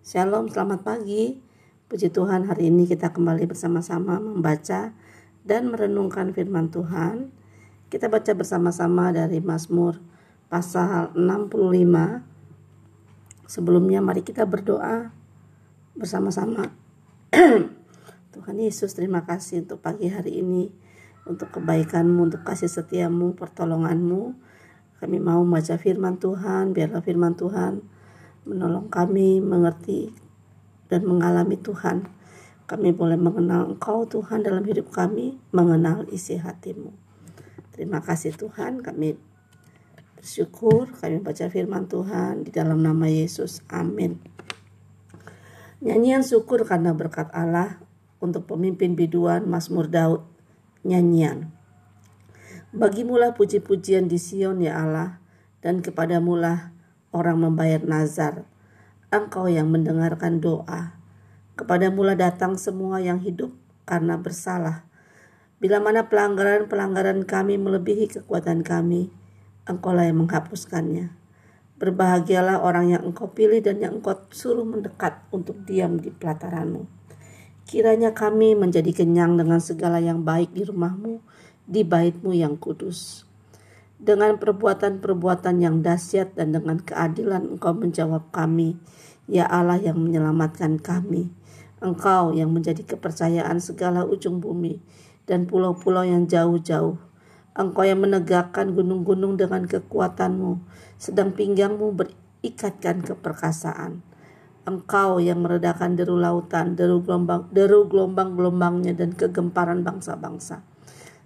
Shalom, selamat pagi. Puji Tuhan, hari ini kita kembali bersama-sama membaca dan merenungkan firman Tuhan. Kita baca bersama-sama dari Mazmur pasal 65. Sebelumnya mari kita berdoa bersama-sama. Tuhan Yesus, terima kasih untuk pagi hari ini, untuk kebaikanmu, untuk kasih setiamu, pertolonganmu. Kami mau membaca firman Tuhan, biarlah firman Tuhan menolong kami mengerti dan mengalami Tuhan. Kami boleh mengenal Engkau Tuhan dalam hidup kami, mengenal isi hatimu. Terima kasih Tuhan, kami bersyukur, kami baca firman Tuhan di dalam nama Yesus. Amin. Nyanyian syukur karena berkat Allah untuk pemimpin biduan Mazmur Daud. Nyanyian. Bagimulah puji-pujian di Sion ya Allah, dan kepadamulah orang membayar nazar. Engkau yang mendengarkan doa. Kepada mula datang semua yang hidup karena bersalah. Bila mana pelanggaran-pelanggaran kami melebihi kekuatan kami, engkaulah yang menghapuskannya. Berbahagialah orang yang engkau pilih dan yang engkau suruh mendekat untuk diam di pelataranmu. Kiranya kami menjadi kenyang dengan segala yang baik di rumahmu, di baitmu yang kudus. Dengan perbuatan-perbuatan yang dahsyat dan dengan keadilan Engkau menjawab kami, ya Allah yang menyelamatkan kami. Engkau yang menjadi kepercayaan segala ujung bumi dan pulau-pulau yang jauh-jauh. Engkau yang menegakkan gunung-gunung dengan kekuatanmu, sedang pinggangmu berikatkan keperkasaan. Engkau yang meredakan deru lautan, deru gelombang, deru gelombang-gelombangnya dan kegemparan bangsa-bangsa.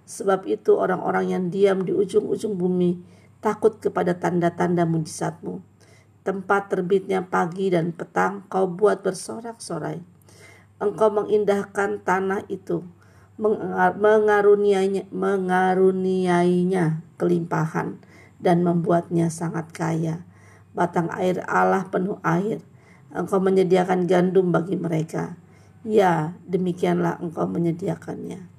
Sebab itu orang-orang yang diam di ujung-ujung bumi takut kepada tanda-tanda mujizatmu. Tempat terbitnya pagi dan petang kau buat bersorak-sorai. Engkau mengindahkan tanah itu, mengaruniainya, mengaruniainya kelimpahan dan membuatnya sangat kaya. Batang air Allah penuh air. Engkau menyediakan gandum bagi mereka. Ya, demikianlah engkau menyediakannya.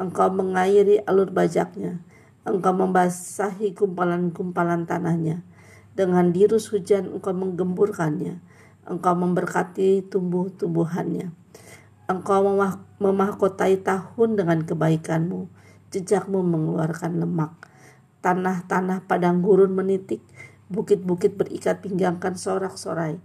Engkau mengairi alur bajaknya. Engkau membasahi kumpalan-kumpalan tanahnya. Dengan dirus hujan engkau menggemburkannya. Engkau memberkati tumbuh-tumbuhannya. Engkau memah memahkotai tahun dengan kebaikanmu. Jejakmu mengeluarkan lemak. Tanah-tanah padang gurun menitik. Bukit-bukit berikat pinggangkan sorak-sorai.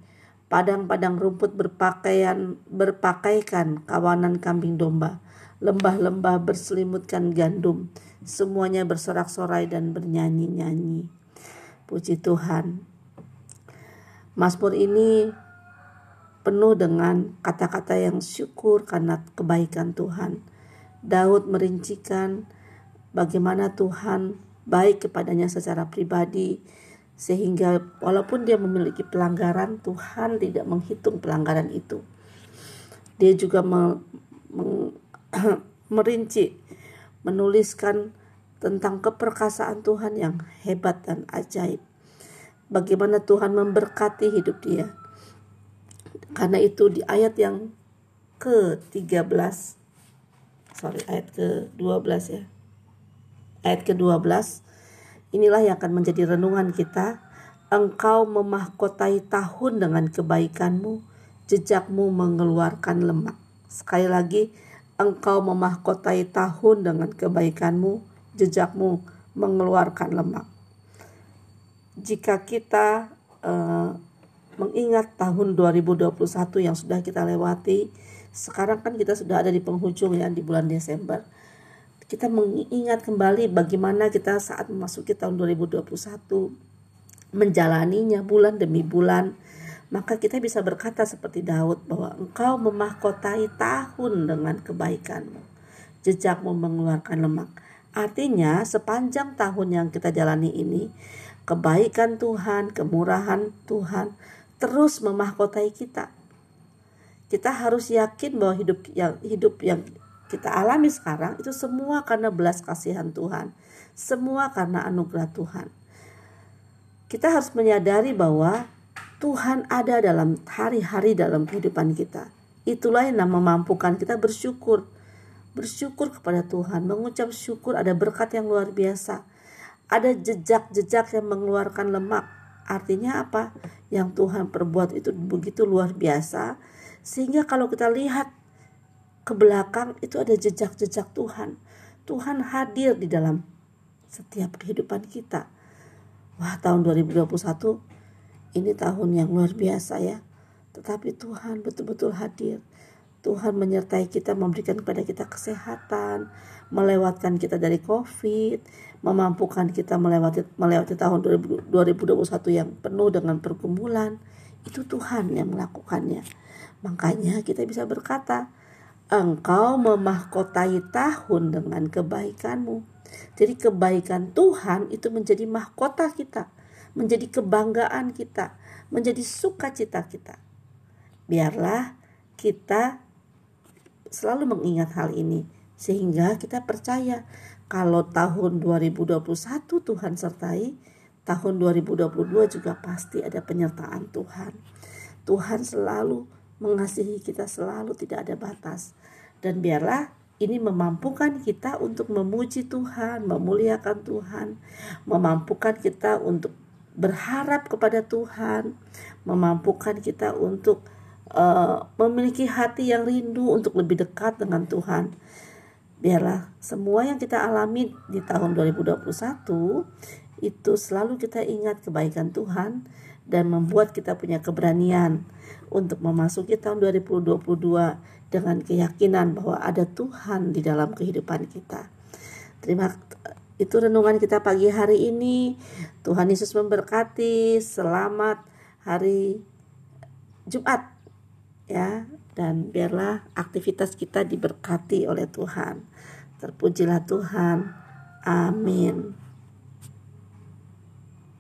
Padang-padang rumput berpakaian berpakaikan kawanan kambing domba lembah-lembah berselimutkan gandum, semuanya bersorak-sorai dan bernyanyi-nyanyi. Puji Tuhan. Mazmur ini penuh dengan kata-kata yang syukur karena kebaikan Tuhan. Daud merincikan bagaimana Tuhan baik kepadanya secara pribadi sehingga walaupun dia memiliki pelanggaran Tuhan tidak menghitung pelanggaran itu. Dia juga merinci, menuliskan tentang keperkasaan Tuhan yang hebat dan ajaib. Bagaimana Tuhan memberkati hidup dia. Karena itu di ayat yang ke-13 sorry ayat ke-12 ya. Ayat ke-12 inilah yang akan menjadi renungan kita. Engkau memahkotai tahun dengan kebaikanmu, jejakmu mengeluarkan lemak. Sekali lagi, engkau memahkotai tahun dengan kebaikanmu, jejakmu mengeluarkan lemak. Jika kita uh, mengingat tahun 2021 yang sudah kita lewati, sekarang kan kita sudah ada di penghujung ya di bulan Desember. Kita mengingat kembali bagaimana kita saat memasuki tahun 2021 menjalaninya bulan demi bulan maka kita bisa berkata seperti Daud bahwa engkau memahkotai tahun dengan kebaikanmu. Jejakmu mengeluarkan lemak. Artinya sepanjang tahun yang kita jalani ini, kebaikan Tuhan, kemurahan Tuhan terus memahkotai kita. Kita harus yakin bahwa hidup yang hidup yang kita alami sekarang itu semua karena belas kasihan Tuhan. Semua karena anugerah Tuhan. Kita harus menyadari bahwa Tuhan ada dalam hari-hari dalam kehidupan kita. Itulah yang memampukan kita bersyukur. Bersyukur kepada Tuhan, mengucap syukur ada berkat yang luar biasa. Ada jejak-jejak yang mengeluarkan lemak. Artinya apa? yang Tuhan perbuat itu begitu luar biasa sehingga kalau kita lihat ke belakang itu ada jejak-jejak Tuhan. Tuhan hadir di dalam setiap kehidupan kita. Wah, tahun 2021 ini tahun yang luar biasa ya. Tetapi Tuhan betul-betul hadir. Tuhan menyertai kita, memberikan kepada kita kesehatan, melewatkan kita dari COVID, memampukan kita melewati melewati tahun 2021 yang penuh dengan pergumulan. Itu Tuhan yang melakukannya. Makanya kita bisa berkata, engkau memahkotai tahun dengan kebaikanmu. Jadi kebaikan Tuhan itu menjadi mahkota kita, menjadi kebanggaan kita, menjadi sukacita kita. Biarlah kita selalu mengingat hal ini sehingga kita percaya kalau tahun 2021 Tuhan sertai, tahun 2022 juga pasti ada penyertaan Tuhan. Tuhan selalu mengasihi kita selalu tidak ada batas. Dan biarlah ini memampukan kita untuk memuji Tuhan, memuliakan Tuhan, memampukan kita untuk berharap kepada Tuhan, memampukan kita untuk uh, memiliki hati yang rindu untuk lebih dekat dengan Tuhan. Biarlah semua yang kita alami di tahun 2021 itu selalu kita ingat kebaikan Tuhan dan membuat kita punya keberanian untuk memasuki tahun 2022 dengan keyakinan bahwa ada Tuhan di dalam kehidupan kita. Terima itu renungan kita pagi hari ini. Tuhan Yesus memberkati. Selamat hari Jumat ya dan biarlah aktivitas kita diberkati oleh Tuhan. Terpujilah Tuhan. Amin.